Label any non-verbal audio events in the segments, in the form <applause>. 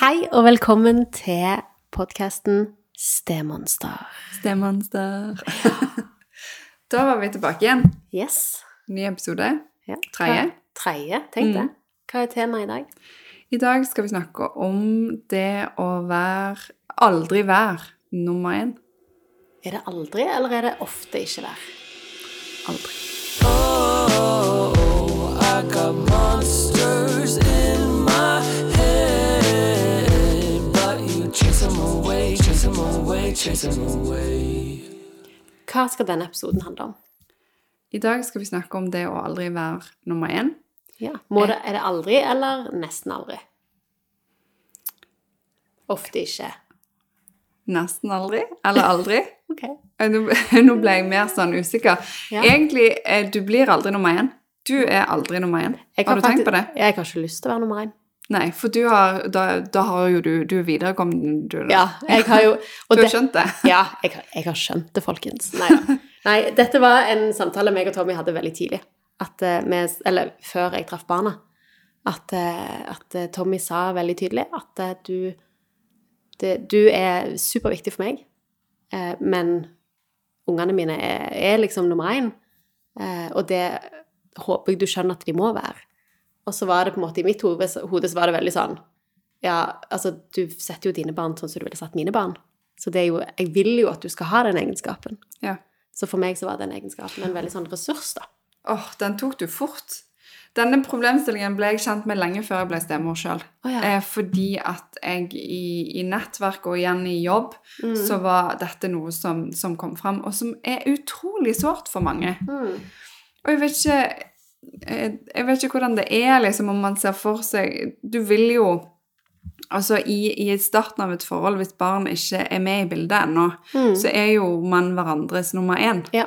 Hei og velkommen til podkasten Stemonster. Stemonster. <laughs> da var vi tilbake igjen. Yes. Ny episode. Ja. Tredje. Tredje, tenk det. Mm. Hva er temaet i dag? I dag skal vi snakke om det å være Aldri være nummer én. Er det aldri, eller er det ofte ikke være? Aldri. Oh, I got Hva skal denne episoden handle om? I dag skal vi snakke om det å aldri være nummer én. Ja. Må det, er det aldri, eller nesten aldri? Ofte ikke. Nesten aldri. Eller aldri. <laughs> Ok. Eh, <laughs> Nå ble jeg mer sånn usikker. Ja. Egentlig, eh, du blir aldri nummer én. Du er aldri nummer én. Jeg Har du tenkt på det? Jeg har ikke lyst til å være nummer én. Nei, for du har, da, da har jo du Du viderekommet, du. Ja, jeg har jo <laughs> Du har det- skjønt det? <laughs> Ja, jeg, har- jeg har skjønt det, folkens. Nei. Nei, dette var en samtale meg og Tommy hadde veldig tidlig. At med, eller før jeg traff barna. At, eh, at eh, Tommy sa veldig tydelig at eh, du det, Du er superviktig for meg, eh, men ungene mine er, er liksom nummer én. Eh, og det håper jeg du skjønner at de må være. Og så var det på en måte i mitt hode, så var det veldig sånn Ja, altså, du setter jo dine barn sånn som du ville satt mine barn. Så det er jo, jeg vil jo at du skal ha den egenskapen. Ja. Så for meg så var den egenskapen en veldig sånn ressurs, da. Åh, den tok du fort. Denne problemstillingen ble jeg kjent med lenge før jeg ble stemor sjøl. Oh, ja. eh, fordi at jeg i, i nettverk og igjen i jobb, Mm. så var dette noe som, som kom fram, og som er utrolig sårt for mange. Mm. Og jeg vet ikke jeg, vet ikke hvordan det er, liksom, om man ser for seg Du vil jo Altså, i, i starten av et forhold, hvis barn ikke er med i bildet ennå, Mm. så er jo man hverandres nummer én. Ja.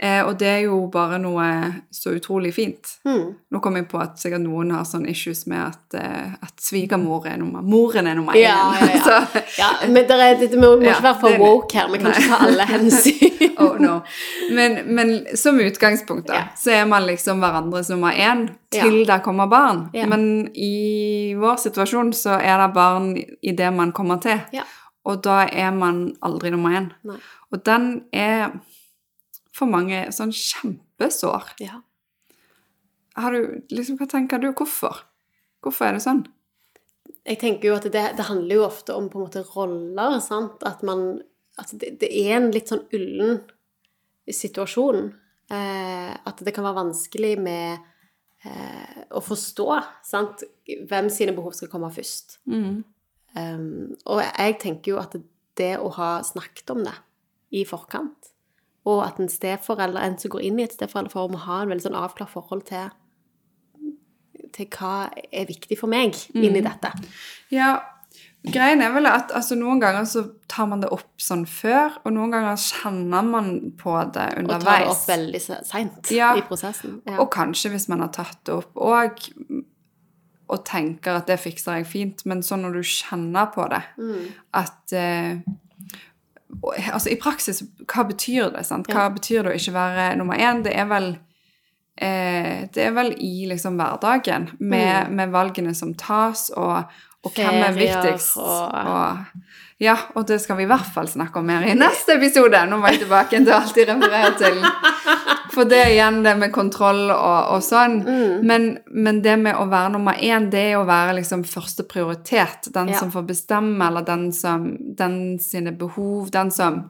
Eh, og det er jo bare noe så utrolig fint. Mm. Nå kom jeg på at sikkert noen har sånne issues med at, eh, at svigermor er nummer Moren er nummer én. Ja, ja, <laughs> ja. Ja, men det er, det, vi må, ikke være for woke her. Vi kan ikke ta alle hensyn. <laughs> oh no. men, men som utgangspunkt, da, så er man liksom hverandres nummer én til det kommer barn. Men i vår situasjon så er det barn i det man kommer til. Ja. Og da er man aldri nummer én. Nei. Og den er for mange sånn kjempesår. Ja. Har du, liksom, hva tenker du? Hvorfor? Hvorfor er det sånn? Jeg tenker jo at det, det handler jo ofte om på en måte roller, sant? At man At det, det er en litt sånn ullen situasjon. Eh, at det kan være vanskelig med eh, å forstå, sant? Hvem sine behov skal komme først. Mm. Um, og jeg tenker jo at det å ha snakket om det i forkant, og at en steforelder, en som går inn i et steforelderforhold, må ha en veldig sånn avklart forhold til til hva er viktig for meg inni dette. Ja, greien er vel at altså, noen ganger så tar man det opp sånn før, og noen ganger kjenner man på det underveis. Og tar det opp veldig seint Ja. i prosessen. Ja. Og kanskje hvis man har tatt det opp og, og tenker at det fikser jeg fint, men sånn når du kjenner på det, Mm. at eh, Altså i praksis, hva betyr det? sant? Hva Ja. betyr det å ikke være nummer én? Det er vel eh, det er vel i liksom hverdagen, med, med valgene som tas, og, og hvem er Mm. Viktigst. og- Og, ja, og det skal vi i hvert fall snakke om mer i neste episode. Nå må jeg tilbake til alt jeg refererer til For det er igjen det med kontroll og, og sånn. Mm. Men, men det med å være nummer én, det er å være liksom første prioritet. Den Ja. som får bestemme, eller den som Den sine behov, den som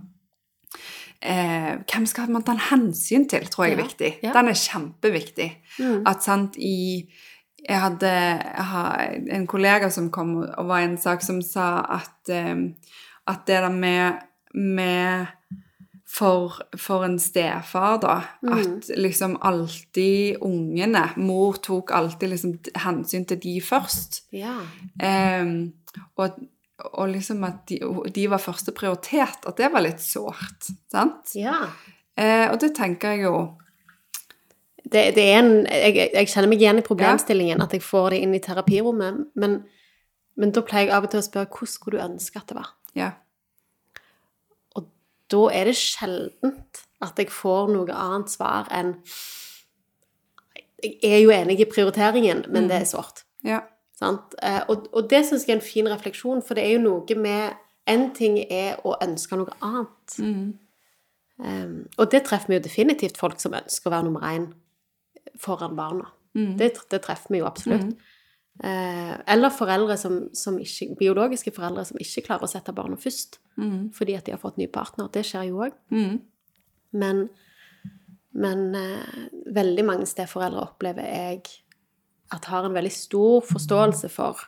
eh, Hvem skal man ta hensyn til, tror jeg er Ja. viktig. Ja. Den er kjempeviktig. Mm. At sant, i Jeg hadde jeg har en kollega som kom og var i en sak som sa at, eh, at det der med, med for, for en stefar, da. Mm. At liksom alltid ungene Mor tok alltid liksom hensyn til de først. ja. Um, og, og liksom at de, de var første prioritet, at det var litt sårt. Sant? ja. Uh, og det tenker jeg jo Det, det er en jeg, jeg kjenner meg igjen i problemstillingen, at jeg får det inn i terapirommet, men, men da pleier jeg av og til å spørre hvordan skulle du ønske at det var? Ja. Og da er det sjeldent at jeg får noe annet svar enn Jeg er jo enig i prioriteringen, men det er sårt. ja. Sant? Eh, og, og det syns jeg er en fin refleksjon, for det er jo noe med En ting er å ønske noe annet. Um, og det treffer vi jo definitivt folk som ønsker å være nummer én foran barna. Det, det treffer vi jo absolutt. Eh, eller foreldre som, som ikke, biologiske foreldre som ikke klarer å sette barna først fordi at de har fått ny partner. Det skjer jo òg. Men, men eh, veldig mange steforeldre opplever jeg at har en veldig stor forståelse for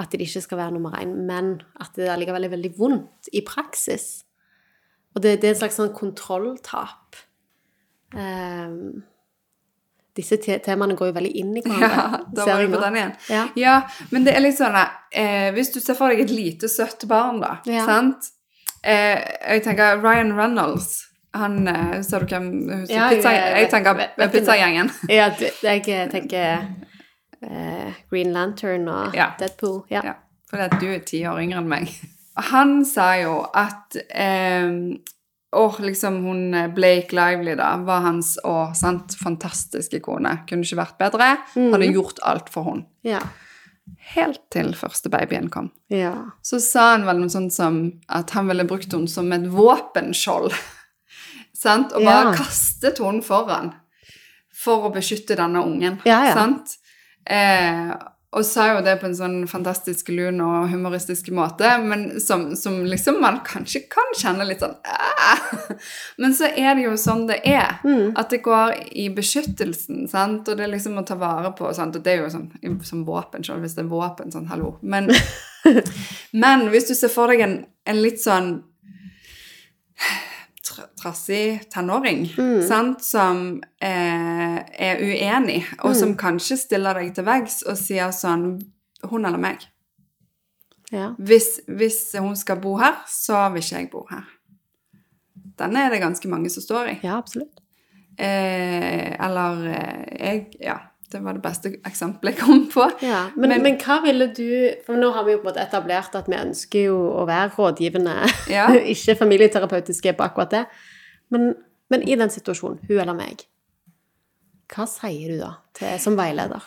at de ikke skal være nummer én, men at det allikevel er veldig vondt i praksis. Og det, det er et slags sånn kontrolltap. Ehm, disse te temaene går jo veldig inn i hverandre. <laughs> Ja, da var jeg på den igjen. Ja. Ja, men det er litt sånn eh, Hvis du ser for deg et lite, søtt barn, da, Ja. sant? Eh, jeg tenker Ryan Reynolds han, eh, Ser du hvem husker Ja, pizza, jeg vet- Jeg tenker Pizzagjengen. <laughs> Ja, du- jeg tenker eh, Green Lantern og Ja. Deadpool. Ja. Ja, for at du er ti år yngre enn meg. Han sa jo at eh, Åh, liksom hun eh, Blake Lively, da, var hans å, sant, fantastiske kone. Kunne ikke vært bedre. Hadde gjort alt for hun. Ja. Helt til første babyen kom. ja. Så sa han vel noe sånt som at han ville brukt henne som et våpenskjold. <laughs> sant? Og bare Ja. kastet henne foran for å beskytte denne ungen. Ja, ja. Sant? Eh, og sa jo det på en sånn fantastisk lun og humoristisk måte, men som, som liksom man kanskje kan kjenne litt sånn «Æ!» Men så er det jo sånn det er. Mm. At det går i beskyttelsen, sant? og det er liksom å ta vare på sant? Og det er jo sånn som våpen, selv hvis det er våpen, sånn hallo. Men, <laughs> men hvis du ser for deg en, en litt sånn trassig tenåring, sant? som eh, er uenig, og som kanskje stiller deg til veggs og sier sånn Hun eller meg. ja. Hvis, hvis hun skal bo her, så vil ikke jeg bo her. Den er det ganske mange som står i. Ja, absolutt. Eh, eller eh, jeg Ja, det var det beste eksempelet jeg kom på. Ja, men, men, Men- hva ville du For nå har vi jo på en måte etablert at vi ønsker jo å være rådgivende, Ja. <laughs> ikke familieterapeutiske på akkurat det. Men, men i den situasjonen, hun eller meg, hva sier du da til, som veileder?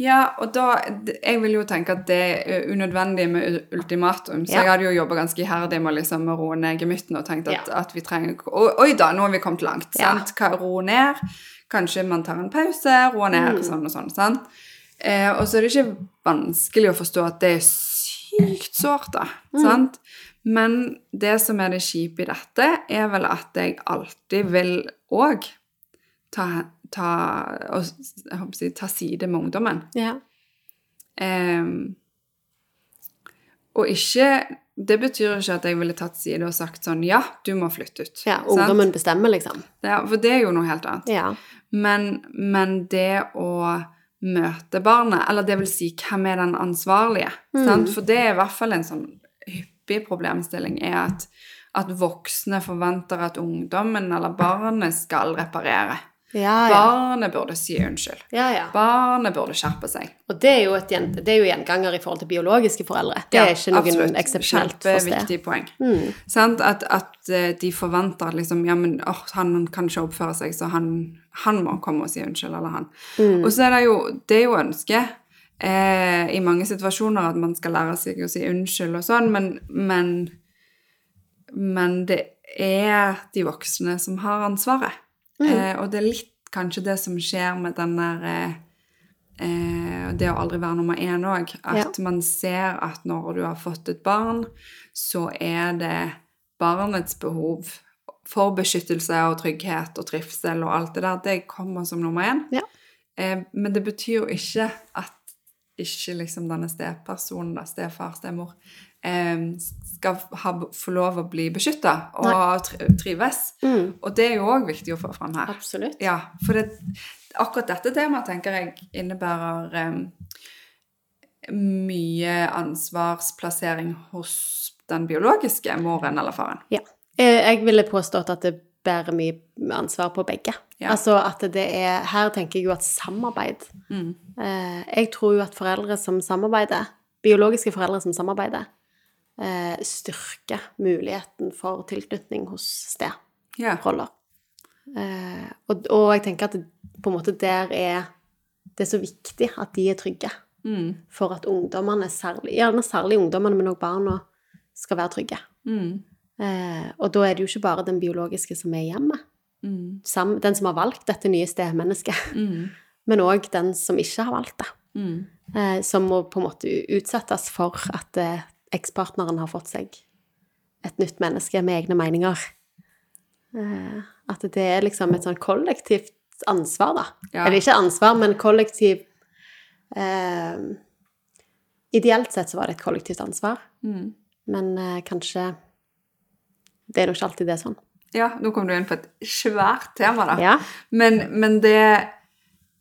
Ja, og da Jeg vil jo tenke at det er unødvendig med ultimatum, så Ja. jeg hadde jo jobba ganske iherdig med å liksom roe ned gemyttene og tenkt at, Ja. at vi trenger Oi, da, nå har vi kommet langt. Ja. sant? Ro ned. Kanskje man tar en pause, roer ned, Mm. sånn og sånn. sant? Eh, og så er det ikke vanskelig å forstå at det er sykt sårt, da. Mm. sant? Men det som er det kjipe i dette, er vel at jeg alltid vil òg ta, ta, si, ta side med ungdommen. Ja. Um, og ikke Det betyr ikke at jeg ville tatt side og sagt sånn Ja, du må flytte ut. ja sant? ungdommen bestemmer, liksom. Ja, for det er jo noe helt annet. Ja. Men, men det å møte barnet, eller det vil si, hvem er den ansvarlige? Mm. Sant? For det er i hvert fall en sånn hyppig problemstilling, er at, at voksne forventer at ungdommen eller barnet skal reparere. Ja, ja. Barnet burde si unnskyld. ja, ja. Barnet burde skjerpe seg. Og det er jo, et, det er jo gjenganger i forhold til biologiske foreldre. Det er ikke noe eksepsjonelt for sted. Kjempeviktig poeng. Mm. Sånn, At, at eh, de forventer liksom, ja, men oh, han kan ikke oppføre seg, så han, han må komme og si unnskyld, eller han. Mm. Og så er det jo, det er jo ønsket eh, i mange situasjoner at man skal lære seg å si unnskyld og sånn, men, men, men det er de voksne som har ansvaret. Mm. Eh, og det er litt kanskje det som skjer med den der eh, eh, det å aldri være nummer én òg. At man ser at når du har fått et barn, så er det barnets behov for beskyttelse og trygghet og trivsel og alt det der, det kommer som nummer én. Ja. Eh, men det betyr jo ikke at ikke liksom denne stepersonen, da, stefar, stemor, skal ha, få lov å bli beskytta og tri trives. Mm. Og det er jo òg viktig å få fram her. Absolutt. Ja, for det, akkurat dette temaet tenker jeg innebærer em, mye ansvarsplassering hos den biologiske moren eller faren. Ja. Eh, Jeg ville påstått at det bærer mye ansvar på begge. Ja. Altså at det er Her tenker jeg jo at samarbeid Mm. eh, Jeg tror jo at foreldre som samarbeider, biologiske foreldre som samarbeider, eh, styrker muligheten for tilknytning hos steroller. Ja. Eh, og, og jeg tenker at det, på en måte der er Det er så viktig at de er trygge. Mm. for at ungdommene, særlig, gjerne særlig ungdommene, men også barna, skal være trygge. Mm. Eh, og da er det jo ikke bare den biologiske som er hjemme, Mm. den som har valgt dette nye stemennesket, Mm. <laughs> men òg den som ikke har valgt det. Mm. Eh, som må på en måte utsettes for at eh, ekspartneren har fått seg et nytt menneske med egne meninger. Eh, at det er liksom et sånn kollektivt ansvar, da. Ja. Eller ikke ansvar, men kollektiv eh, Ideelt sett så var det et kollektivt ansvar, Mm. men kanskje Det er nok ikke alltid det er sånn. Ja, nå kom du inn på et svært tema, da. Ja. Men, men det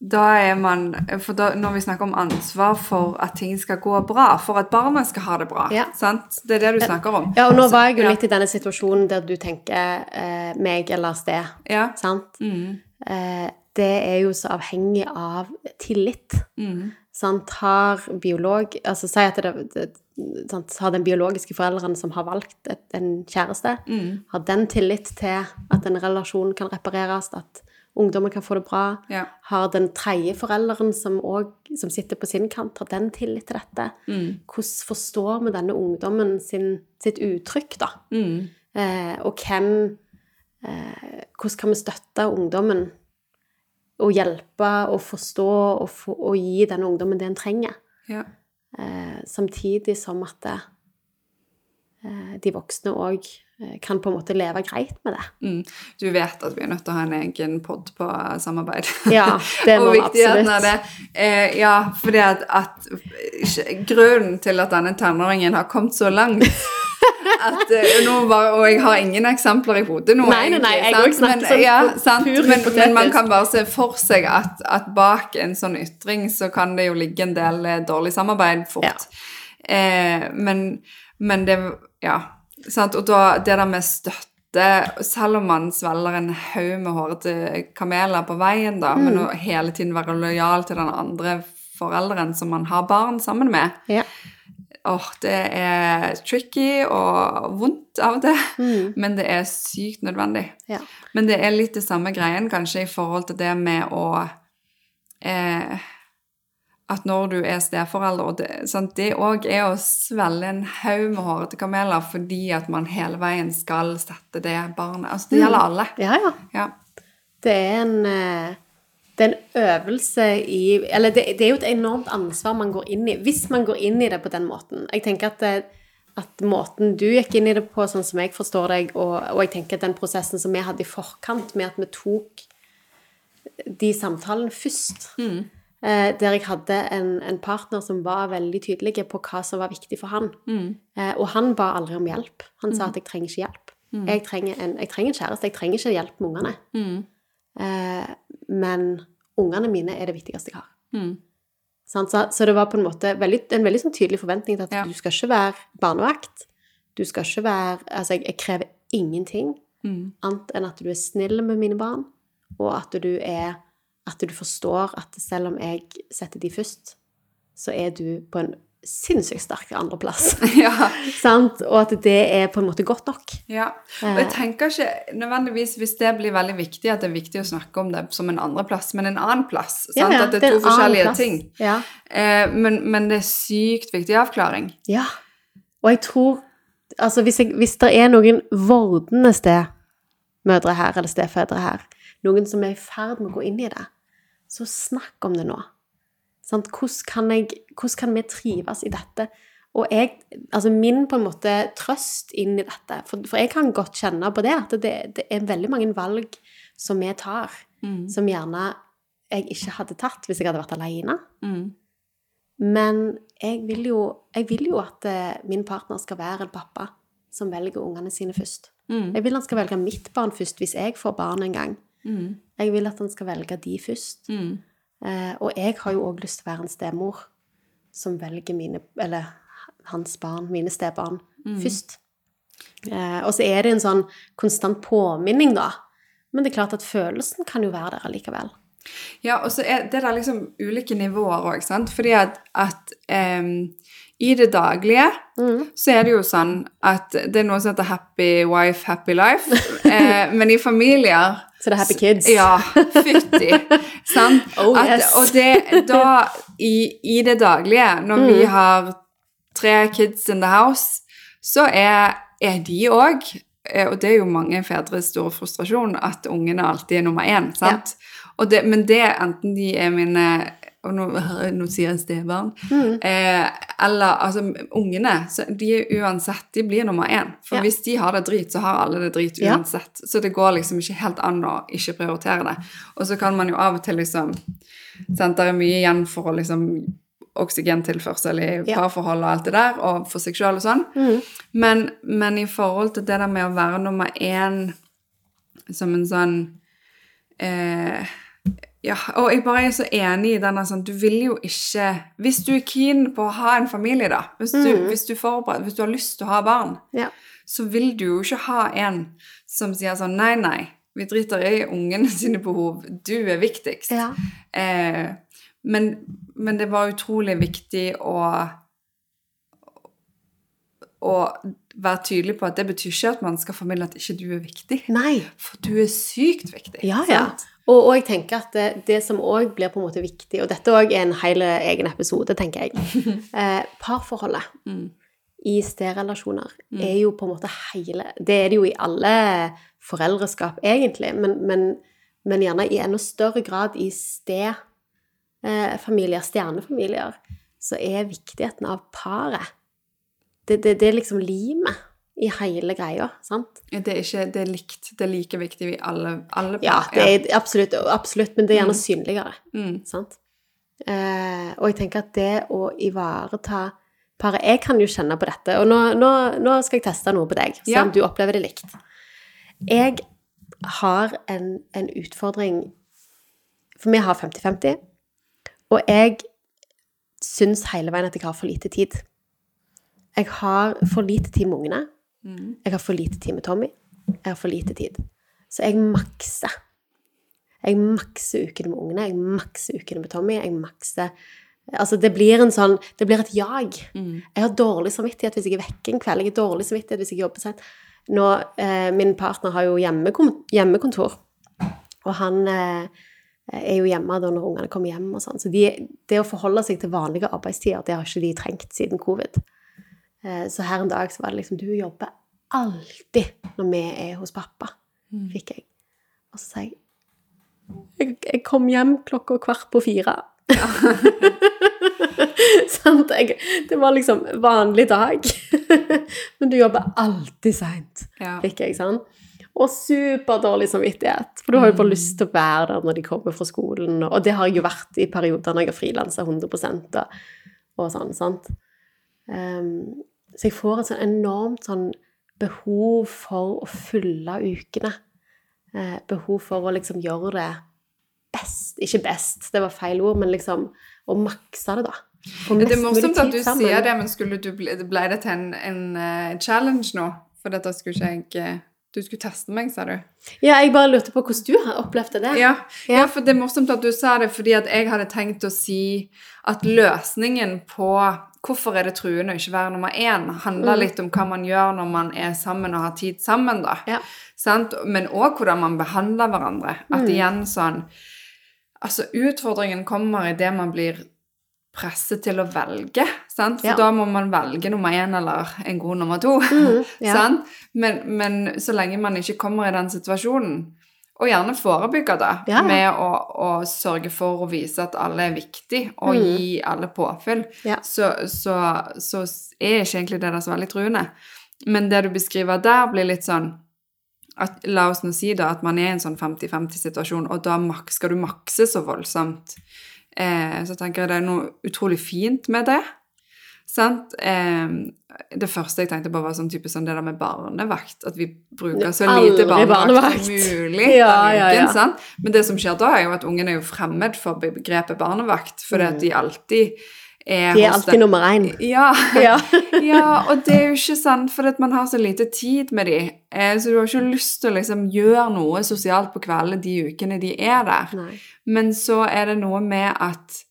Da er man For da, når vi snakker om ansvar for at ting skal gå bra, for at barna skal ha det bra, Ja. sant? Det er det du snakker om. ja, og nå var jeg jo litt i denne situasjonen der du tenker eh, meg eller sted, Ja. sant? Mm. eh, det er jo så avhengig av tillit. Mm. Sant? Har biolog Altså si at det, det sant? Har den biologiske forelderen som har valgt et, en kjæreste, Mm. har den tillit til at en relasjon kan repareres, at ungdommen kan få det bra? Ja. Har den tredje forelderen som, også, som sitter på sin kant, har den tillit til dette? Mm. Hvordan forstår vi denne ungdommen sin, sitt uttrykk, da? Mm. Eh, og hvem eh, Hvordan kan vi støtte ungdommen og hjelpe og forstå og, få, og gi denne ungdommen det en trenger? Ja. Eh, samtidig som at det, eh, de voksne òg eh, kan på en måte leve greit med det. Mm. Du vet at vi er nødt til å ha en egen pod på samarbeid. Ja, <laughs> det må vi viktigheten av det. Eh, ja, fordi at, at grunnen til at denne tenåringen har kommet så langt at, eh, var, Og jeg har ingen eksempler i hodet nå, Nei, nei, nei, jeg sant? snakker men, sånn ja, sant? pur Men, men man kan bare se for seg at, at bak en sånn ytring så kan det jo ligge en del eh, dårlig samarbeid fort. Eh, men, men det Ja. Sant? Og da det der med støtte selv om man svelger en haug med hårete kameler på veien, da, men Mm. å hele tiden være lojal til den andre forelderen som man har barn sammen med, Ja. Åh, det er tricky og vondt av og til, Mm. men det er sykt nødvendig. Ja. Men det er litt det samme greien kanskje i forhold til det med å eh, At når du er steforelder, og det, sant, det òg er å svelge en haug med hårete kameler fordi at man hele veien skal sette det barnet Altså det gjelder alle. ja, ja. Ja. Det er en eh, det er en øvelse i Eller det, det er jo et enormt ansvar man går inn i, hvis man går inn i det på den måten. Jeg tenker at, det, at måten du gikk inn i det på, sånn som jeg forstår deg, og, og jeg tenker at den prosessen som vi hadde i forkant med at vi tok de samtalene først eh, Der jeg hadde en, en partner som var veldig tydelig på hva som var viktig for han. Eh, og han ba aldri om hjelp. Han sa at 'jeg trenger ikke hjelp'. Jeg, trenger en, jeg trenger en kjæreste, jeg trenger ikke hjelp med ungene. Eh, men ungene mine er det viktigste jeg har. Mm. Så, så det var på en måte veldig, en veldig sånn tydelig forventning til at Ja. du skal ikke være barnevakt. Du skal ikke være Altså, jeg, jeg krever ingenting Mm. annet enn at du er snill med mine barn, og at du er At du forstår at selv om jeg setter de først, så er du på en sinnssykt sterk andreplass. <laughs> ja. Sant? Og at det er på en måte godt nok. Ja, og jeg tenker ikke nødvendigvis hvis det blir veldig viktig, at det er viktig å snakke om det som en andreplass, men en annen plass. Sant? Ja, ja, at det er to to er forskjellige ting. Ja. Eh, men, men det er sykt viktig avklaring. Ja. Og jeg tror Altså, hvis, jeg, hvis det er noen vordende stemødre her, eller stefedre her, noen som er i ferd med å gå inn i det, så snakk om det nå. Sant? Hvordan, kan jeg, hvordan kan vi trives i dette? Og jeg, altså min på en måte trøst inn i dette, for, for jeg kan godt kjenne på det, at det, det er veldig mange valg som vi tar, som gjerne jeg ikke hadde tatt hvis jeg hadde vært alene. Mm. Men jeg vil jo, jeg vil jo at eh, min partner skal være en pappa som velger ungene sine først. Mm. Jeg vil han skal velge mitt barn først hvis jeg får barn en gang. Mm. Jeg vil at han skal velge de først. Mm. Eh, og jeg har jo òg lyst til å være en stemor som velger mine Eller hans barn, mine stebarn, først. Eh, og så er det en sånn konstant påminning, da. Men det er klart at følelsen kan jo være der allikevel. Ja, og så er det der liksom ulike nivåer òg, sant. Fordi at, at um, i det daglige så er det jo sånn at det er noe som heter happy wife, happy life. <laughs> eh, men i familier Så det er Happy Kids. Ja, fytti. sant? <laughs> Oh, At- yes. og det da, i, i det daglige, når vi Mm. har tre kids in the house, så er, er de òg Og det er jo mange fedres store frustrasjon at ungene alltid er nummer én. sant? Og det, men det enten de er mine og nå, <laughs> nå sier jeg stebarn. Mm. Eh, eller altså ungene. De er uansett De blir nummer én. For Ja. hvis de har det drit, så har alle det drit Ja. uansett. Så det går liksom ikke helt an å ikke prioritere det. Og så kan man jo av og til liksom sant, Det er mye igjen for å liksom oksygentilførsel i Ja. parforhold og alt det der, og for seg sjøl og sånn. Mm. Men, men i forhold til det der med å være nummer én som en sånn eh, Ja, og jeg bare er så enig i denne sånn Du vil jo ikke Hvis du er keen på å ha en familie, da Hvis du, Mm. hvis du, forbered- hvis du har lyst til å ha barn, Ja. så vil du jo ikke ha en som sier sånn Nei, nei, vi driter i ungene <laughs> sine behov. Du er viktigst. Ja. Eh, men, men det var utrolig viktig å å være tydelig på at det betyr ikke at man skal formidle at ikke du er viktig. Nei. For du er sykt viktig. Ja, ja. Og, og jeg tenker at det, det som òg blir på en måte viktig, og dette òg er en hel egen episode, tenker jeg <laughs> eh, Parforholdet Mm. i stedrelasjoner er jo på en måte hele Det er det jo i alle foreldreskap, egentlig, men, men, men gjerne i enda større grad i stedfamilier, eh, stjernefamilier, så er viktigheten av paret det, det, det er liksom limet i hele greia, sant? Det er ikke det er likt. Det er like viktig i alle, alle Ja, det er absolutt, absolutt men det er gjerne Mm. synligere. Mm. Sant? Eh, og jeg tenker at det å ivareta paret Jeg kan jo kjenne på dette, og nå, nå, nå skal jeg teste noe på deg, se Ja. om du opplever det likt. Jeg har en, en utfordring For vi har 50-50, og jeg syns hele veien at jeg har for lite tid. Jeg har for lite tid med ungene. Mm. Jeg har for lite tid med Tommy. Jeg har for lite tid. Så jeg makser. Jeg makser ukene med ungene, jeg makser ukene med Tommy. Jeg makser Altså, det blir en sånn Det blir et jag. Mm. Jeg har dårlig samvittighet hvis jeg er vekke en kveld. Jeg har dårlig samvittighet hvis jeg jobber sent. Nå, eh, Min partner har jo hjemmekontor, og han eh, er jo hjemme da når ungene kommer hjem og sånn. Så de, det å forholde seg til vanlige arbeidstider, det har ikke de trengt siden covid. Eh, så her en dag så var det liksom Du jobber alltid når vi er hos pappa, fikk jeg. Og så sa jeg jeg, jeg kom hjem klokka kvart på fire. <laughs> Sant? Jeg, det var liksom vanlig dag. <laughs> Men du jobber alltid seint, fikk jeg. sant? Og superdårlig samvittighet. For du har jo bare lyst til å være der når de kommer fra skolen. Og det har jeg jo vært i perioder når jeg har frilansa 100 og, og sånn. sant? Ehm, så jeg får et sånn enormt sånn behov for å fylle ukene. Eh, behov for å liksom gjøre det best. Ikke best, det var feil ord, men liksom å makse det, da. Det er morsomt at du sammen. sier det, men skulle du ble, ble det til en, en uh, challenge nå? For dette skulle ikke jeg eh, Du skulle teste meg, sa du? Ja, jeg bare lurte på hvordan du har opplevd det. Ja, Ja. ja, for det er morsomt at du sa det, fordi at jeg hadde tenkt å si at løsningen på hvorfor er det truende å ikke være nummer én, handler Mm. litt om hva man gjør når man er sammen og har tid sammen, da. Ja. Sant? Men òg hvordan man behandler hverandre. At Mm. igjen sånn Altså, utfordringen kommer idet man blir presset til å velge, sant? For Ja. da må man velge nummer én eller en god nummer to. Mm, <laughs> ja. Sant? Men, men så lenge man ikke kommer i den situasjonen, og gjerne forebygge det, Ja, med å, å sørge for å vise at alle er viktig, og Mm. gi alle påfyll, så, så, så er ikke egentlig det der så veldig truende. Men det du beskriver der, blir litt sånn at, La oss nå si da at man er i en sånn 50-50-situasjon, og da skal du makse så voldsomt. Eh, så tenker jeg det er noe utrolig fint med det. Sant? Eh, det første jeg tenkte på, var sånn type sånn det der med barnevakt. At vi bruker så lite barnevakt, barnevakt. som mulig <laughs> Ja, ja, uken. ja. Sant? Men det som skjer da, er jo at ungen er jo fremmed for begrepet barnevakt, fordi at de alltid er Mm. De er alltid den- nummer én. Ja. <laughs> Ja. <laughs> ja, og det er jo ikke sant, for at man har så lite tid med de. Eh, så du har ikke lyst til å liksom gjøre noe sosialt på kveldene de ukene de er der. Nei. Men så er det noe med at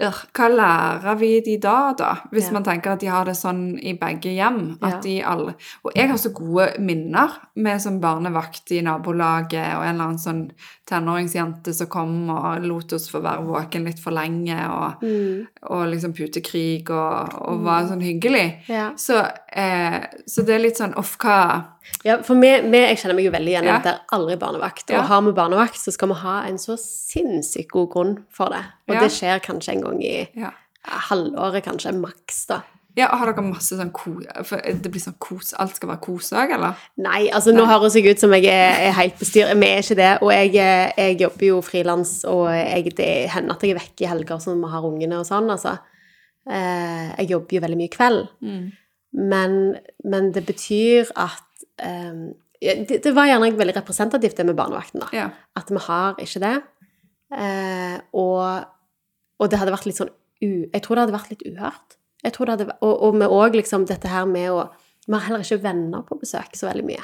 hva lærer vi de da, da? Hvis Ja. man tenker at de har det sånn i begge hjem. At Ja. de alle Og jeg har så gode minner med som barnevakt i nabolaget, og en eller annen sånn tenåringsjente som kom og lot oss få være våken litt for lenge, og, Mm. og liksom putekrig, og, og var sånn hyggelig. Ja. Så, eh, så det er litt sånn Uff, hva Ja, for vi, vi, jeg kjenner meg jo veldig igjen i Ja. at det er aldri barnevakt. Ja. Og har vi barnevakt, så skal vi ha en så sinnssykt god grunn for det. Og Ja. det skjer kanskje en gang i halvåret, kanskje maks, da. ja, Har dere masse sånn ko... For det blir sånn kos Alt skal være kos òg, eller? Nei, altså nå høres jeg ut som jeg er, er helt bestyr. Vi er ikke det. Og jeg, eh, jeg jobber jo frilans, og jeg, det hender at jeg er vekke i helger som vi har ungene og sånn, altså. Eh, jeg jobber jo veldig mye kveld. Men, men det betyr at ja, det, det var gjerne veldig representativt, det med barnevakten, da. Ja. At vi har ikke det. Eh, og, og det hadde vært litt sånn u... Jeg tror det hadde vært litt uhørt. Jeg tror det hadde, og, og med òg liksom dette her med å Vi har heller ikke venner på besøk så veldig mye.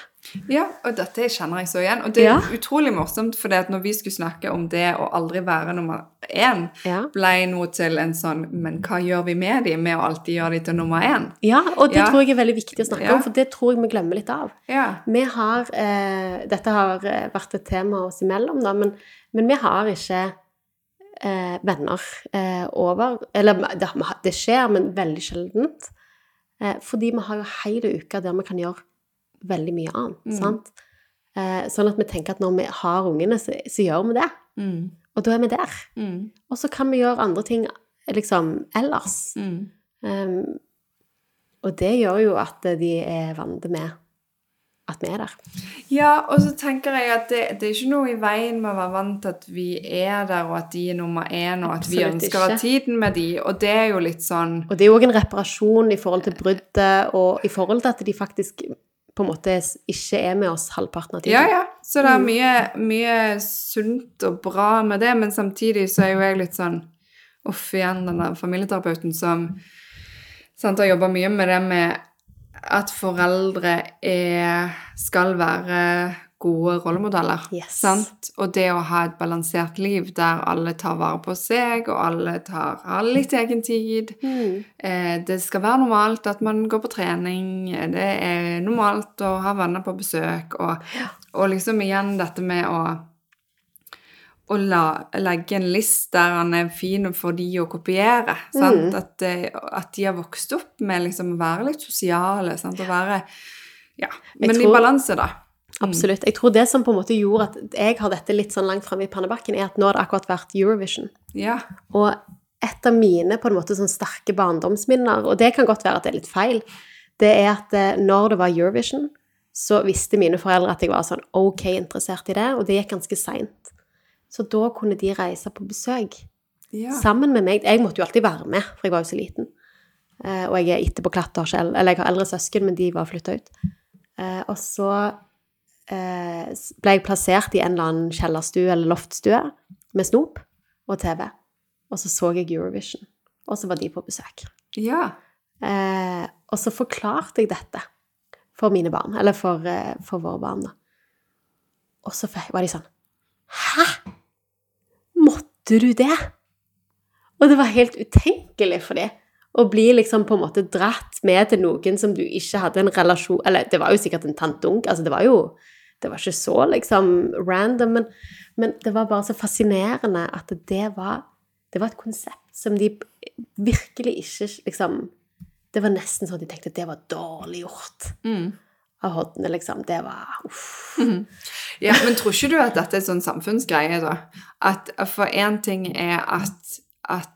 Ja, og dette kjenner jeg så igjen. Og det er Ja. utrolig morsomt, for når vi skulle snakke om det å aldri være nummer én, Ja. ble noe til en sånn Men hva gjør vi med dem med å alltid gjøre dem til nummer én? Ja, og det Ja. tror jeg er veldig viktig å snakke om, for det tror jeg vi glemmer litt av. Ja. Vi har eh, Dette har eh, vært et tema oss imellom, da, men, men vi har ikke eh, venner eh, over Eller det, det skjer, men veldig sjeldent. Eh, fordi vi har jo hele uka der vi kan gjøre veldig mye annet. Mm. sant? Eh, sånn at vi tenker at når vi har ungene, så, så gjør vi det. Mm. Og da er vi der. Mm. Og så kan vi gjøre andre ting liksom ellers. Um, og det gjør jo at de er vant med at vi er der. Ja, og så tenker jeg at det, det er ikke noe i veien med å være vant til at vi er der, og at de er nummer én, og at vi Absolutt ønsker ha ikke. tiden med de, og det er jo litt sånn Og det er jo òg en reparasjon i forhold til bruddet, og i forhold til at de faktisk på en måte ikke er med oss halvparten av tiden. Ja, ja. Så det er Mm. mye, mye sunt og bra med det, men samtidig så er jo jeg litt sånn Uff, igjen den der familieterapeuten som sant, har jobba mye med det med at foreldre er, skal være gode rollemodeller. Yes. Sant? Og det å ha et balansert liv der alle tar vare på seg, og alle tar, har litt egen tid. Mm. Eh, det skal være normalt at man går på trening. Det er normalt å ha venner på besøk. Og, og liksom igjen dette med å, å la, legge en list der han er fin for de å kopiere. Mm. At, eh, at de har vokst opp med liksom å være litt sosiale. Sant? Å være Ja. Men i tror- balanse, da. Absolutt. Jeg tror det som på en måte gjorde at jeg har dette litt sånn langt framme i pannebakken, er at nå har det akkurat vært Eurovision. Ja. Og et av mine på en måte sånn sterke barndomsminner, og det kan godt være at det er litt feil, det er at eh, når det var Eurovision, så visste mine foreldre at jeg var sånn ok interessert i det, og det gikk ganske seint. Så da kunne de reise på besøk ja. sammen med meg. Jeg måtte jo alltid være med, for jeg var jo så liten. Eh, og jeg er etterpå klatter selv. eller jeg har eldre søsken, men de var flytta ut. Eh, og så eh, ble jeg plassert i en eller annen kjellerstue eller loftstue med snop og TV. Og så så jeg Eurovision. Og så var de på besøk. ja. Og så forklarte jeg dette for mine barn, eller for, for våre barn, da. Og så var de sånn Hæ? Du det? Og det var helt utenkelig for dem å bli liksom på en måte dratt med til noen som du ikke hadde en relasjon Eller det var jo sikkert en tante-onkel, altså det var jo Det var ikke så liksom random, men, men det var bare så fascinerende at det var Det var et konsept som de virkelig ikke liksom Det var nesten sånn at de tenkte at det var dårlig gjort Mm. Av Hodne, liksom. Det var uff. Ja, men tror ikke du at dette er sånn samfunnsgreie, da? At For én ting er at, at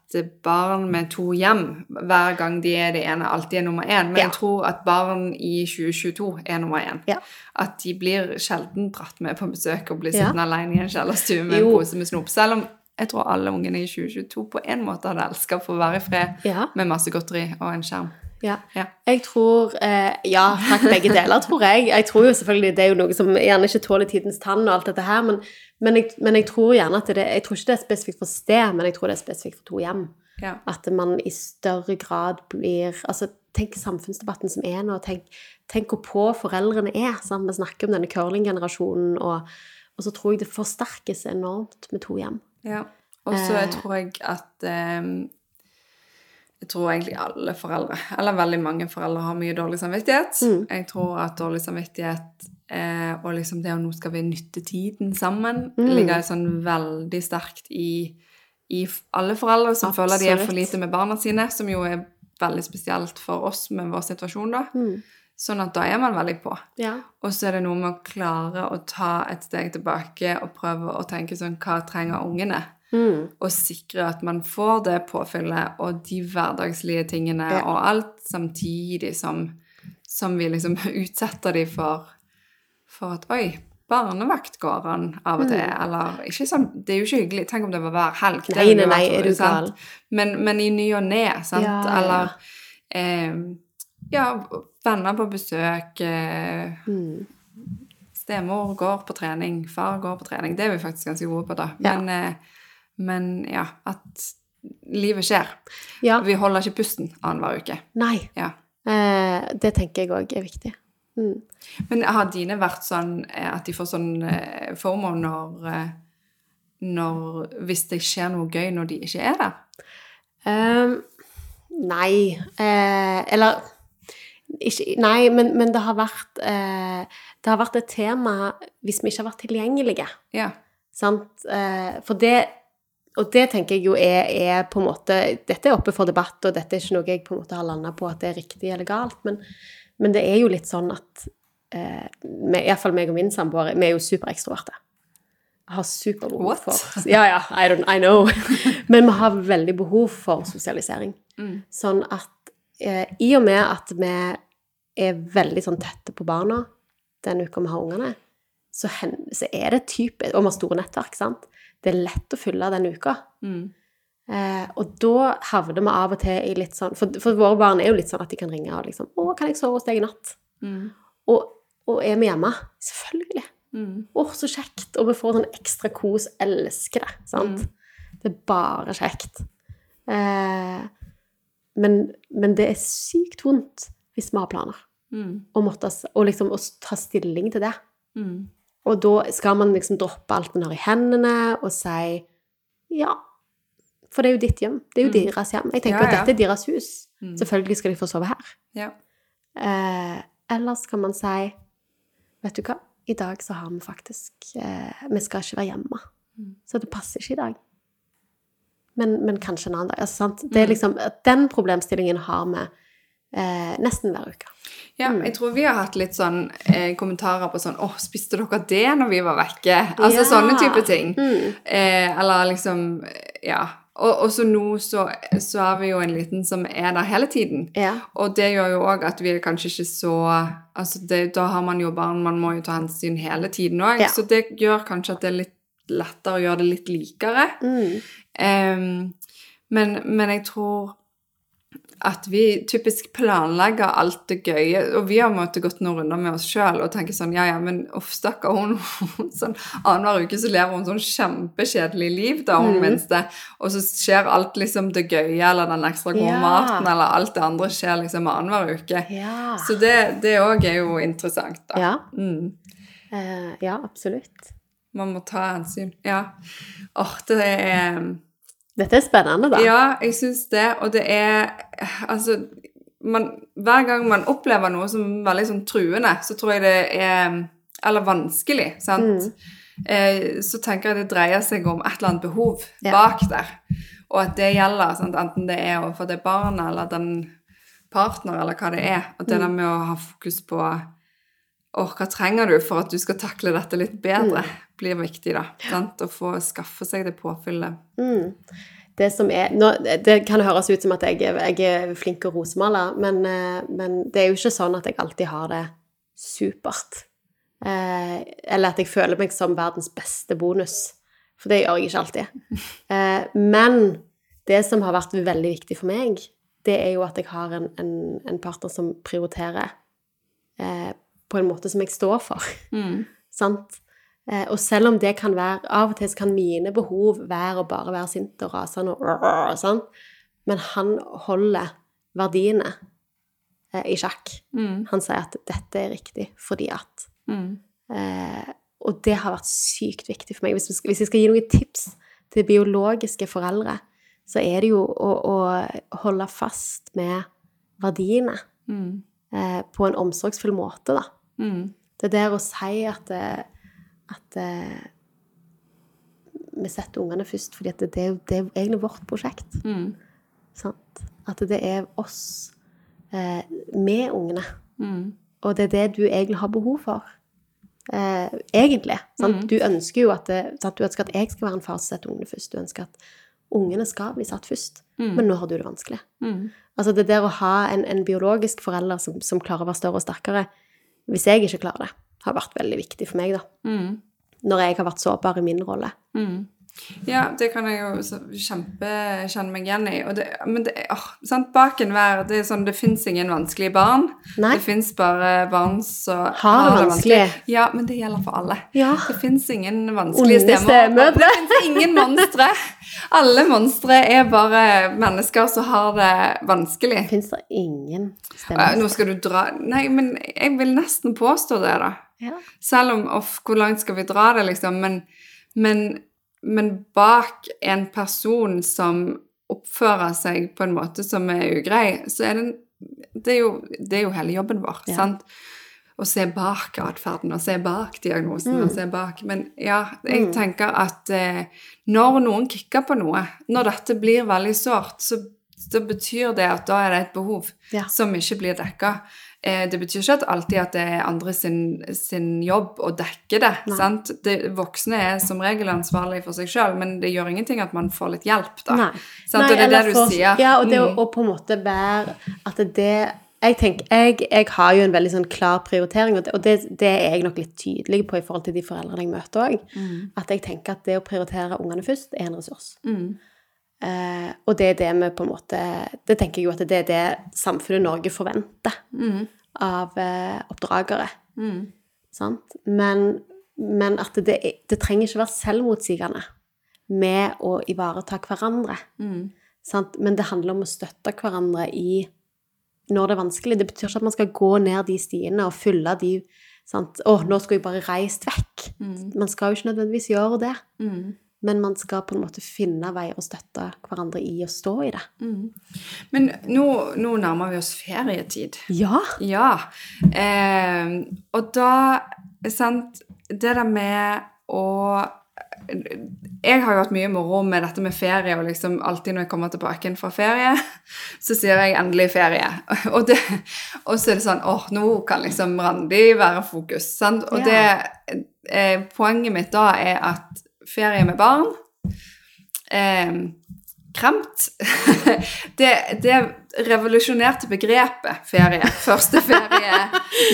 barn med to hjem, hver gang de er det ene, alltid er nummer én. Men Ja. jeg tror at barn i 2022 er nummer én. Ja. At de blir sjelden dratt med på besøk og blir Ja. alene i en kjellerstue med en pose med snop. Selv om jeg tror alle ungene i 2022 på en måte hadde elska å få være i fred med masse godteri og en skjerm. Ja. Ja. Jeg tror eh, Ja, takk, begge deler, tror jeg. Jeg tror jo selvfølgelig det er jo noe som gjerne ikke tåler tidens tann og alt dette her, men, men, jeg, men jeg tror gjerne at det Jeg tror ikke det er spesifikt for sted, men jeg tror det er spesifikt for to hjem. Ja. At man i større grad blir Altså, tenk samfunnsdebatten som er nå. Tenk, tenk hvor på foreldrene er. Sant? Vi snakker om denne curlinggenerasjonen, og, og så tror jeg det forsterkes enormt med to hjem. Ja. Og så Eh. tror jeg at eh, jeg tror egentlig alle foreldre, eller veldig mange foreldre, har mye dårlig samvittighet. Mm. Jeg tror at dårlig samvittighet eh, og liksom det å nå skal vi nytte tiden sammen, Mm. ligger sånn veldig sterkt i, i alle foreldre som føler de er for lite med barna sine, som jo er veldig spesielt for oss med vår situasjon, da. Mm. Sånn at da er man veldig på. Ja. Og så er det noe med å klare å ta et steg tilbake og prøve å tenke sånn Hva trenger ungene? Mm. Og sikre at man får det påfyllet og de hverdagslige tingene Ja. og alt samtidig som, som vi liksom <laughs> utsetter de for, for at Oi, barnevakt går an av og til. Eller ikke sånn Det er jo ikke hyggelig. Tenk om det var hver helg. Mm. Nei, nei, nei, er du gal? Men, men i ny og ne, sant? Ja. Eller eh, ja, venner på besøk. Eh, Mm. Stemor går på trening, far går på trening. Det er vi faktisk ganske gode på, da. Ja. Men, eh, men ja, at livet skjer. Ja. Vi holder ikke pusten annenhver uke. Nei. Ja. Eh, det tenker jeg òg er viktig. Mm. Men har dine vært sånn eh, at de får sånn formål når, eh, når Hvis det skjer noe gøy når de ikke er der? Um, nei. Eh, eller ikke, Nei, men, men det har vært eh, Det har vært et tema hvis vi ikke har vært tilgjengelige. Ja. Sant? Eh, for det Og det tenker jeg jo er, er på en måte Dette er oppe for debatt, og dette er ikke noe jeg på en måte har landa på at det er riktig eller galt, men, men det er jo litt sånn at eh, Iallfall meg og min samboer, vi er jo superekstroverte. Har superbehov What? for Ja, ja, I, don't, I know. <laughs> Men vi har veldig behov for sosialisering. Mm. Sånn at eh, i og med at vi er veldig sånn tette på barna den uka vi har ungene, så, hen, så er det typisk Og vi har store nettverk, sant. Det er lett å fylle den uka. Mm. Eh, og da havner vi av og til i litt sånn for, for våre barn er jo litt sånn at de kan ringe og liksom 'Å, kan jeg sove hos deg i natt?' Mm. Og, og er vi hjemme? Selvfølgelig. Mm. Å, så kjekt. Og vi får sånn ekstra kos. Elsker det. Sant? Det er bare kjekt. Eh, men, men det er sykt vondt hvis vi har planer. Mm. Og, måtte, og liksom å ta stilling til det. Og da skal man liksom droppe alt man har i hendene, og si ja. For det er jo ditt hjem. Det er jo Mm. deres hjem. Jeg tenker Ja, at dette er deres hus. Mm. Selvfølgelig skal de få sove her. Ja. Eh, ellers kan man si Vet du hva, i dag så har vi faktisk eh, Vi skal ikke være hjemme. Mm. Så det passer ikke i dag. Men, men kanskje en annen dag. Altså, sant? Det er Mm. liksom, Den problemstillingen har vi eh, nesten hver uke. Ja, Mm. jeg tror vi har hatt litt sånn eh, kommentarer på sånn 'Å, spiste dere det når vi var vekke?' Altså Ja. sånne type ting. Mm. Eh, eller liksom eh, Ja. Og, og så nå så, så er vi jo en liten som er der hele tiden. Ja. Og det gjør jo òg at vi er kanskje ikke så altså det, Da har man jo barn, man må jo ta hensyn hele tiden òg. Ja. Så det gjør kanskje at det er litt lettere å gjøre det litt likere. Mm. Em, men, men jeg tror at vi typisk planlegger alt det gøye, og vi har måttet gått noen runder med oss sjøl og tenke sånn Ja, ja, men uff, stakkar hun. sånn, Annenhver uke så lever hun sånn kjempekjedelig liv, da, hun mm. minste. Og så skjer alt liksom det gøye eller den ekstra gode Ja. maten eller alt det andre skjer liksom annenhver uke. Ja. Så det det òg er jo interessant, da. ja. Mm. uh, ja, absolutt. Man må ta hensyn. Ja. Åh, det er Dette er spennende, da. Ja, jeg syns det. Og det er Altså man, Hver gang man opplever noe som er veldig sånn truende, så tror jeg det er Eller vanskelig, sant. Mm. Eh, så tenker jeg det dreier seg om et eller annet behov Ja. bak der. Og at det gjelder, sant? enten det er overfor det barnet eller den partner, eller hva det er. Og det der Mm. med å ha fokus på Åh, hva trenger du for at du skal takle dette litt bedre? Mm. Blir viktig, da. Sant? Å få skaffe seg det påfyllet. Mm. Det som er nå, Det kan høres ut som at jeg, jeg er flink til å rosemale, men, eh, men det er jo ikke sånn at jeg alltid har det supert. Eh, eller at jeg føler meg som verdens beste bonus. For det gjør jeg ikke alltid. Eh, men det som har vært veldig viktig for meg, det er jo at jeg har en, en, en partner som prioriterer eh, på en måte som jeg står for. Mm. <laughs> Sant? Eh, og selv om det kan være Av og til så kan mine behov være å bare være sint og rasende og sånn, Men han holder verdiene eh, i sjakk. Mm. Han sier at dette er riktig fordi at Mm. eh, Og det har vært sykt viktig for meg. Hvis, vi skal, hvis jeg skal gi noen tips til biologiske foreldre, så er det jo å, å holde fast med verdiene Mm. eh, på en omsorgsfull måte, da. Mm. Det der å si at, eh, at eh, vi setter ungene først, fordi det, det, det er egentlig vårt prosjekt. Mm. Sant? At det er oss eh, med ungene. Mm. Og det er det du egentlig har behov for. Eh, egentlig. Sant? Du ønsker jo at, det, sant? Du ønsker at jeg skal være en far som setter ungene først. Du ønsker at ungene skal bli satt først. Men nå har du det vanskelig. Mm. Altså det der å ha en, en biologisk forelder som, som klarer å være større og sterkere, hvis jeg ikke klarer det, har vært veldig viktig for meg, da. Mm. Når jeg har vært sårbar i min rolle. Mm. Ja, det kan jeg jo kjempe kjenne meg igjen i. Det, men det, åh, sant? bak enhver Det er sånn, det fins ingen vanskelige barn. Nei. Det fins bare barn som Har det vanskelig. Ja, men det gjelder for alle. Ja. Det fins ingen vanskelige stemmer. Det fins ingen monstre. Alle monstre er bare mennesker som har det vanskelig. Fins det ingen stemmer? Nå skal du dra Nei, men jeg vil nesten påstå det, da. Ja. Selv om off, Hvor langt skal vi dra det, liksom? Men, men, men bak en person som oppfører seg på en måte som er ugrei, så er det Det er jo, det er jo hele jobben vår, Ja. sant? Å se bak atferden, og se bak diagnosen, og se bak Men ja, jeg Mm. tenker at eh, når noen kikker på noe, når dette blir veldig sårt, så, så betyr det at da er det et behov Ja. som ikke blir dekka. Eh, det betyr ikke at alltid at det er andre sin, sin jobb å dekke det. Det, voksne er som regel ansvarlige for seg sjøl, men det gjør ingenting at man får litt hjelp, da. Nei. Nei, og det er det du for- sier. Ja, og det å, Mm. å på en måte være At det jeg, tenker, jeg, jeg har jo en veldig sånn klar prioritering, og det, og det, det er jeg nok litt tydelig på i forhold til de foreldrene jeg møter òg. Mm. At jeg tenker at det å prioritere ungene først er en ressurs. Mm. Eh, og det er det vi på en måte Det tenker jeg jo at det er det samfunnet Norge forventer Mm. av eh, oppdragere. Mm. Sant? Men, men at det, det trenger ikke være selvmotsigende med å ivareta hverandre. Mm. Sant? Men det handler om å støtte hverandre i når det er vanskelig. Det betyr ikke at man skal gå ned de stiene og fylle de sant? 'Å, nå skulle jeg bare reist vekk.' Mm. Man skal jo ikke nødvendigvis gjøre det. Mm. Men man skal på en måte finne vei å støtte hverandre i å stå i det. Mm. Men nå, nå nærmer vi oss ferietid. Ja! Ja. Eh, og da Sant, det der med å Jeg har jo hatt mye moro med dette med ferie, og liksom alltid når jeg kommer tilbake fra ferie, <laughs> så sier jeg 'endelig ferie'. <laughs> Og, det, og så er det sånn åh, nå kan liksom Randi være fokus. Sant? Og det eh, Poenget mitt da er at ferie med barn eh, Kremt. <laughs> Det, det revolusjonerte begrepet ferie. Første ferie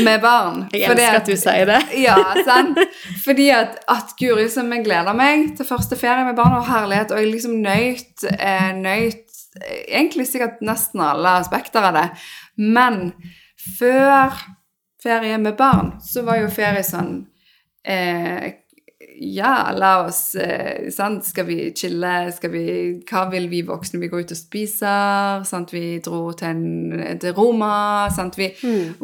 med barn. <laughs> Jeg Fordi elsker at du sier det. <laughs> ja, sant? Fordi at, at Guri som jeg gleder meg til første ferie med barn og herlighet, og jeg liksom nøyt, eh, nøyt eh, egentlig sikkert nesten alle aspekter av det. Men før ferie med barn, så var jo ferie sånn eh, ja, la oss eh, sant? Skal vi chille? Skal vi, hva vil vi voksne? Vi går ut og spiser. Sant? Vi dro til, en, til Roma. Sant? Vi,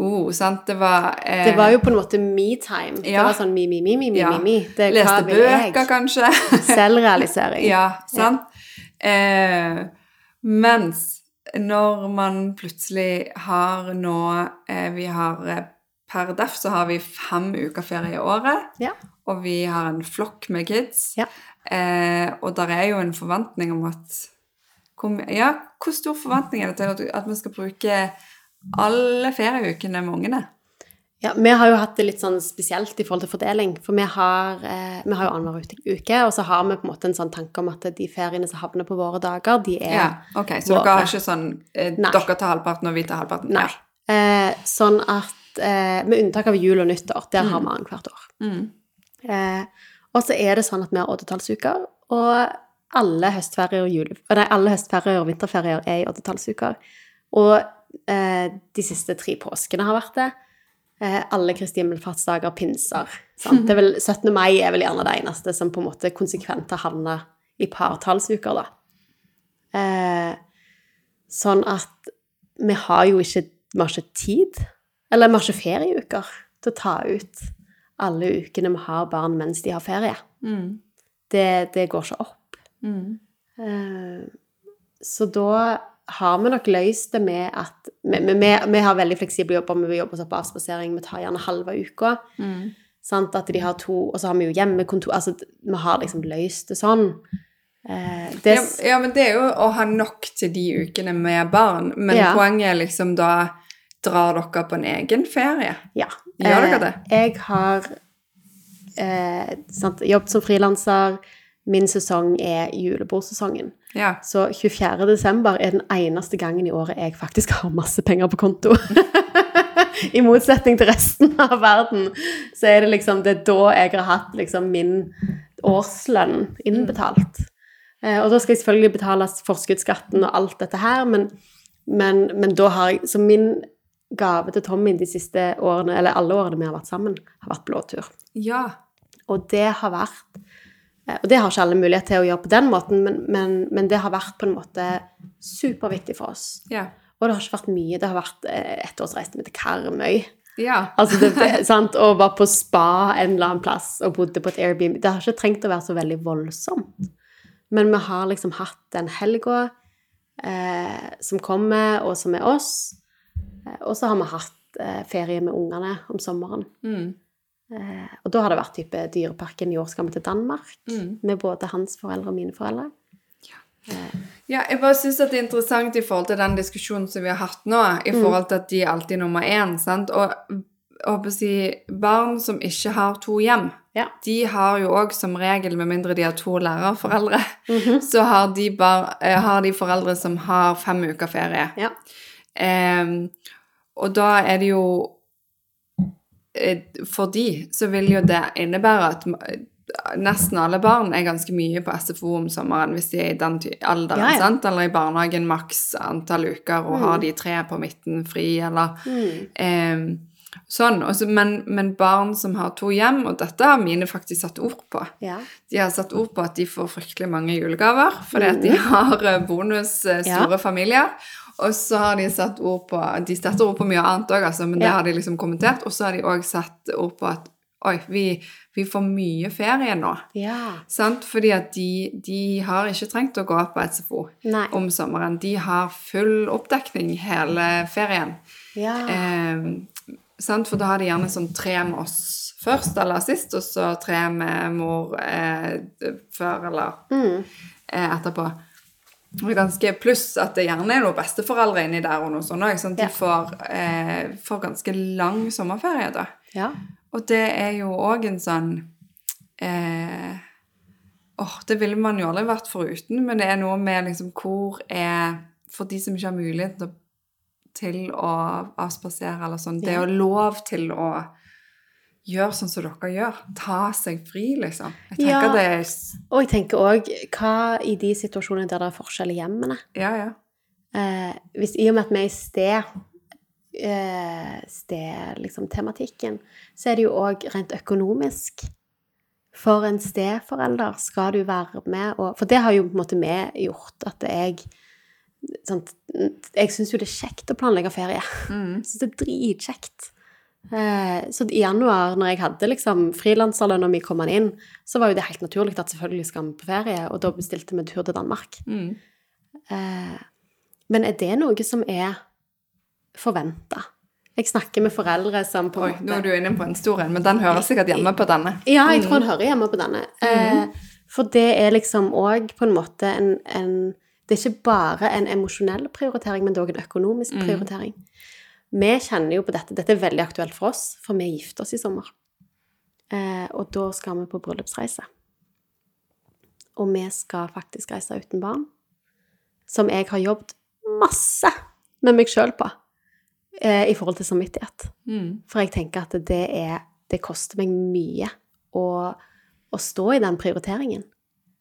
oh, sant? Det var eh, Det var jo på en måte me-time. Det var sånn mi, mi, mi, mi, Ja. me, hva Leste bøker, kanskje. <laughs> Selvrealisering. ja, sant? Eh, mens når man plutselig har nå eh, Vi har eh, Per def så har vi fem uker ferie i året. Ja. Og vi har en flokk med kids. Ja. Eh, og der er jo en forventning om at hvor, Ja, hvor stor forventning er det til at, at vi skal bruke alle ferieukene med ungene? Ja, vi har jo hatt det litt sånn spesielt i forhold til fordeling. For vi har, eh, vi har jo annenhver uke, og så har vi på en måte en sånn tanke om at de feriene som havner på våre dager, de er Ja, ok, Så våre. dere har ikke sånn eh, Dere tar halvparten, og vi tar halvparten? Nei. Eh, sånn at eh, Med unntak av jul og nyttår. Der har vi annethvert år. Mm. Eh, og så er det sånn at vi har oddetallsuker, og alle høstferier og jule... Nei, alle høstferier og vinterferier er i oddetallsuker. Og eh, de siste tre påskene har vært det. Eh, alle Kristi himmelfartsdager, pinser. Sant? Det vel, 17. mai er vel gjerne det eneste som på en måte konsekvent har havna i partallsuker, da. Eh, sånn at vi har jo ikke, vi har ikke tid, eller vi har ikke ferieuker, til å ta ut alle ukene vi har barn mens de har ferie. Mm. Det, det går ikke opp. Mm. Uh, så da har vi nok løst det med at Vi, vi, vi- har veldig fleksible jobber, vi jobber på avspasering. Vi tar gjerne halve uka. Sant? At de har to Og så har vi jo hjemmekontor Altså, vi har liksom løst det sånn. Eh, det, Ja, ja, men det er jo å ha nok til de ukene med barn. Men Ja. poenget er liksom da Drar dere på en egen ferie? Ja. Gjør dere Eh, det? Jeg har eh, sant, jobbet som frilanser. Min sesong er julebordsesongen. Ja. Så 24. desember er den eneste gangen i året jeg faktisk har masse penger på konto. <laughs> I motsetning til resten av verden, så er det liksom det er da jeg har hatt liksom min årslønn innbetalt. Eh, og da skal jeg selvfølgelig betale forskuddsskatten og alt dette her, men, men, men da har jeg Så min gave til Tommy de siste årene, eller alle årene vi har vært sammen, har vært blåtur. ja. Og det har vært eh, Og det har ikke alle mulighet til å gjøre på den måten, men, men, men det har vært på en måte superviktig for oss. Ja. Og det har ikke vært mye. Det har vært eh, ett års reise med til Karmøy. ja. Altså det, det, <laughs> sant? Og var på spa en eller annen plass og bodde på et Airbnb. Det har ikke trengt å være så veldig voldsomt. Men vi har liksom hatt den helga eh, som kommer, og som er oss. Eh, og så har vi hatt eh, ferie med ungene om sommeren. Mm. Eh, og da har det vært type Dyreparken i år skal vi til Danmark. Mm. Med både hans foreldre og mine foreldre. Ja, jeg bare synes at det er interessant i forhold til den diskusjonen som vi har hatt nå, i forhold til at de er alltid nummer én, sant? Og håper å si, barn som ikke har to hjem, Ja. de har jo òg som regel, med mindre de har to lærerforeldre, Mhm. så har de, bar, har de foreldre som har fem uker ferie. Ja. Em, og da er det jo eh, For de så vil jo det innebære at nesten alle barn er ganske mye på SFO om sommeren hvis de er i den alderen, Ja, ja. sant? Eller i barnehagen maks antall uker, og har de tre på midten fri, eller Mm. em, Sånn. også, men, men barn som har to hjem, og dette har mine faktisk satt ord på ja. de har satt ord på at de får fryktelig mange julegaver, fordi at de har eh, bonus eh, store Mm. Ja. familier. Og så har de satt ord på De setter ord på mye annet òg, altså, men det har de liksom kommentert. Og så har de òg satt ord på at oi, vi, vi får mye ferie nå. ja. Sant? Fordi at de, de har ikke trengt å gå på SFO Nei. om sommeren. De har full oppdekning hele ferien. Ja. Eh, sant? For da har de gjerne sånn tre med oss først eller sist, og så tre med mor eh, før eller Mm. eh, etterpå. Og ganske Pluss at det gjerne er noen besteforeldre inni der og noe sånt òg. Sånn de får, eh, får ganske lang sommerferie da. ja. Og det er jo òg en sånn eh, Åh, det ville man jo aldri vært foruten, men det er noe med liksom hvor er For de som ikke har mulighet til, til å avspasere eller sånn, det er jo lov til å gjøre sånn som dere gjør. Ta seg fri, liksom. Jeg tenker Ja. det er Og jeg tenker òg hva i de situasjonene der det er forskjell i hjemmene Ja, ja. eh, hvis, I og med at vi er i sted, eh, sted liksom, tematikken, så er det jo òg rent økonomisk. For en steforelder skal du være med og For det har jo på en måte vi gjort, at jeg sant, Jeg syns jo det er kjekt å planlegge ferie. Mm. Syns det er dritkjekt. Eh, så i januar, når jeg hadde liksom frilanserlønna mi kom inn, så var jo det helt naturlig at selvfølgelig skal vi på ferie, og da bestilte vi tur til Danmark. Mm. Eh, men er det noe som er forventa? Jeg snakker med foreldre som på Oi, nå er du inne på en stor en, men den hører sikkert hjemme på denne. Ja, jeg tror den hører hjemme på denne. Eh, for det er liksom òg på en måte en, en Det er ikke bare en emosjonell prioritering, men det er òg en økonomisk prioritering. Vi kjenner jo på dette. Dette er veldig aktuelt for oss, for vi gifter oss i sommer. Eh, og da skal vi på bryllupsreise. Og vi skal faktisk reise uten barn. Som jeg har jobbet masse med meg sjøl på eh, i forhold til samvittighet. Mm. For jeg tenker at det er Det koster meg mye å, å stå i den prioriteringen.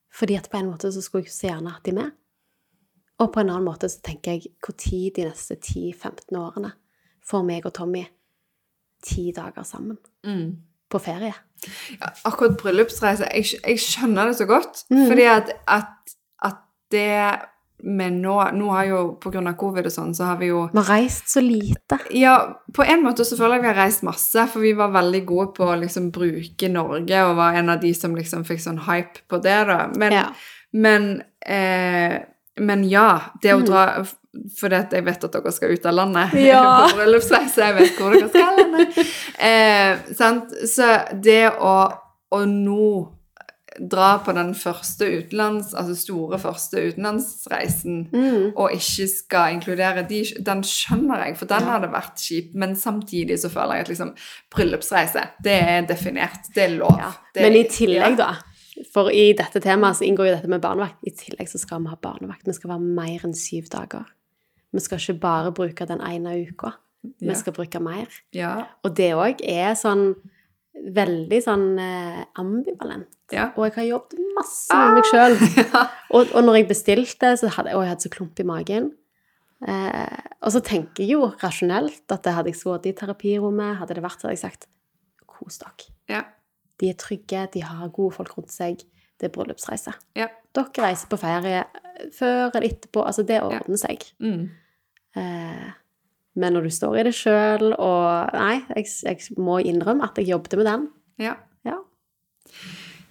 Fordi at på en måte så skulle jeg så gjerne hatt de med. Og på en annen måte så tenker jeg når de neste 10-15 årene får meg og Tommy ti dager sammen Mm. på ferie. Ja, akkurat bryllupsreise, jeg, jeg skjønner det så godt. Mm. Fordi at, at, at det med nå Nå har jo av covid og sånn, så har vi jo Vi har reist så lite. Ja, på en måte så føler jeg vi har reist masse, for vi var veldig gode på å liksom bruke Norge, og var en av de som liksom fikk sånn hype på det, da. Men, Ja. men eh, men ja, det å dra Fordi jeg vet at dere skal ut av landet Mm. <laughs> Ja. på bryllupsreise. Jeg vet hvor dere skal hen. Eh, sant? Så det å, å nå dra på den første utenlands, altså store første utenlandsreisen, Mm. og ikke skal inkludere de, den skjønner jeg, for den hadde vært kjip. Men samtidig så føler jeg at liksom bryllupsreise, det er definert. Det er lov. Ja. Men i tillegg, da, for i dette temaet så inngår jo dette med barnevakt. I tillegg så skal vi ha barnevakt. Vi skal være mer enn syv dager. Vi skal ikke bare bruke den ene uka. Vi Ja. skal bruke mer. Ja. Og det òg er sånn veldig sånn eh, ambivalent. Ja. Og jeg har jobbet masse med meg sjøl. <laughs> Og, og når jeg bestilte, så hadde jeg, å, jeg hadde så klump i magen. Eh, og så tenker jeg jo rasjonelt at det hadde jeg sittet i terapirommet, hadde det vært, så hadde jeg sagt kos dere. Ja. De er trygge, de har gode folk rundt seg. Det er bryllupsreise. Ja. Dere reiser på ferie eh, før eller etterpå. Altså, det ordner seg. Mm. Eh, men når du står i det sjøl og Nei, jeg, jeg må innrømme at jeg jobbet med den. ja. Ja.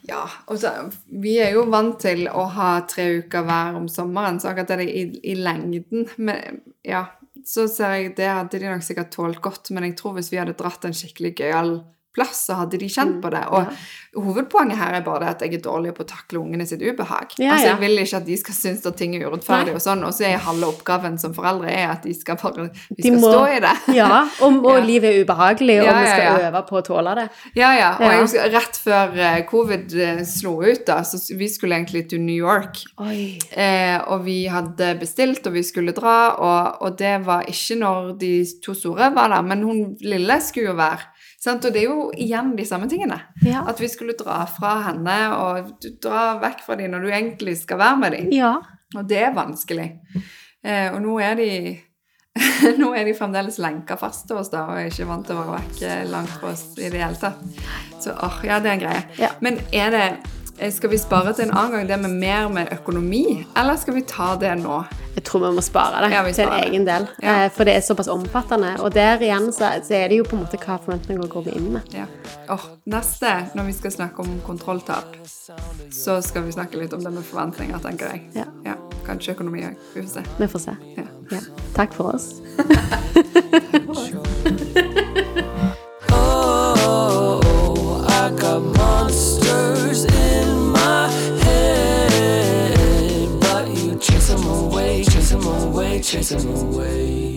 Ja, altså, vi er jo vant til å ha tre uker hver om sommeren, så akkurat det i, i lengden Men ja, så ser jeg det hadde de nok sikkert tålt godt, men jeg tror hvis vi hadde dratt en skikkelig gøyal plass, så hadde de kjent på det. Og hovedpoenget her er bare det at jeg er dårlig på å takle ungene sitt ubehag. Ja, altså, ja. Jeg vil ikke at de skal synes at ting er urettferdig Nei. og sånn, og så er halve oppgaven som foreldre er at de skal bare Vi De skal må- stå i det. Ja, og, og <laughs> Ja. livet er ubehagelig, og Ja, vi skal ja, ja. øve på å tåle det. Ja, ja. Og Ja. husker rett før eh, covid eh, slo ut, da, så vi skulle egentlig til New York. Eh, og vi hadde bestilt, og vi skulle dra, og, og det var ikke når de to store var der, men hun lille skulle jo være. Og det er jo igjen de samme tingene. Ja. At vi skulle dra fra henne og dra vekk fra dem når du egentlig skal være med dem. ja. Og det er vanskelig. Eh, og nå er de <laughs> nå er de fremdeles lenka fast til oss da, og er ikke vant til å være vekk eh, langt fra oss i det hele tatt. Så åh, ja, det er en greie. Ja. Men er det Skal vi spare til en annen gang det med mer med økonomi, eller skal vi ta det nå? Jeg tror vi må spare det Ja, til en egen del. Ja. Eh, for det er såpass omfattende. Og der igjen så, så er det jo på en måte hva forventninger går vi inn med. Ja. Oh, neste, når vi skal snakke om kontrolltap, så skal vi snakke litt om det med forventninger, tenker jeg. Ja. Kanskje økonomi òg. Vi får se. Vi får se. Ja. Ja. Takk for oss. <laughs> <laughs> chase them away.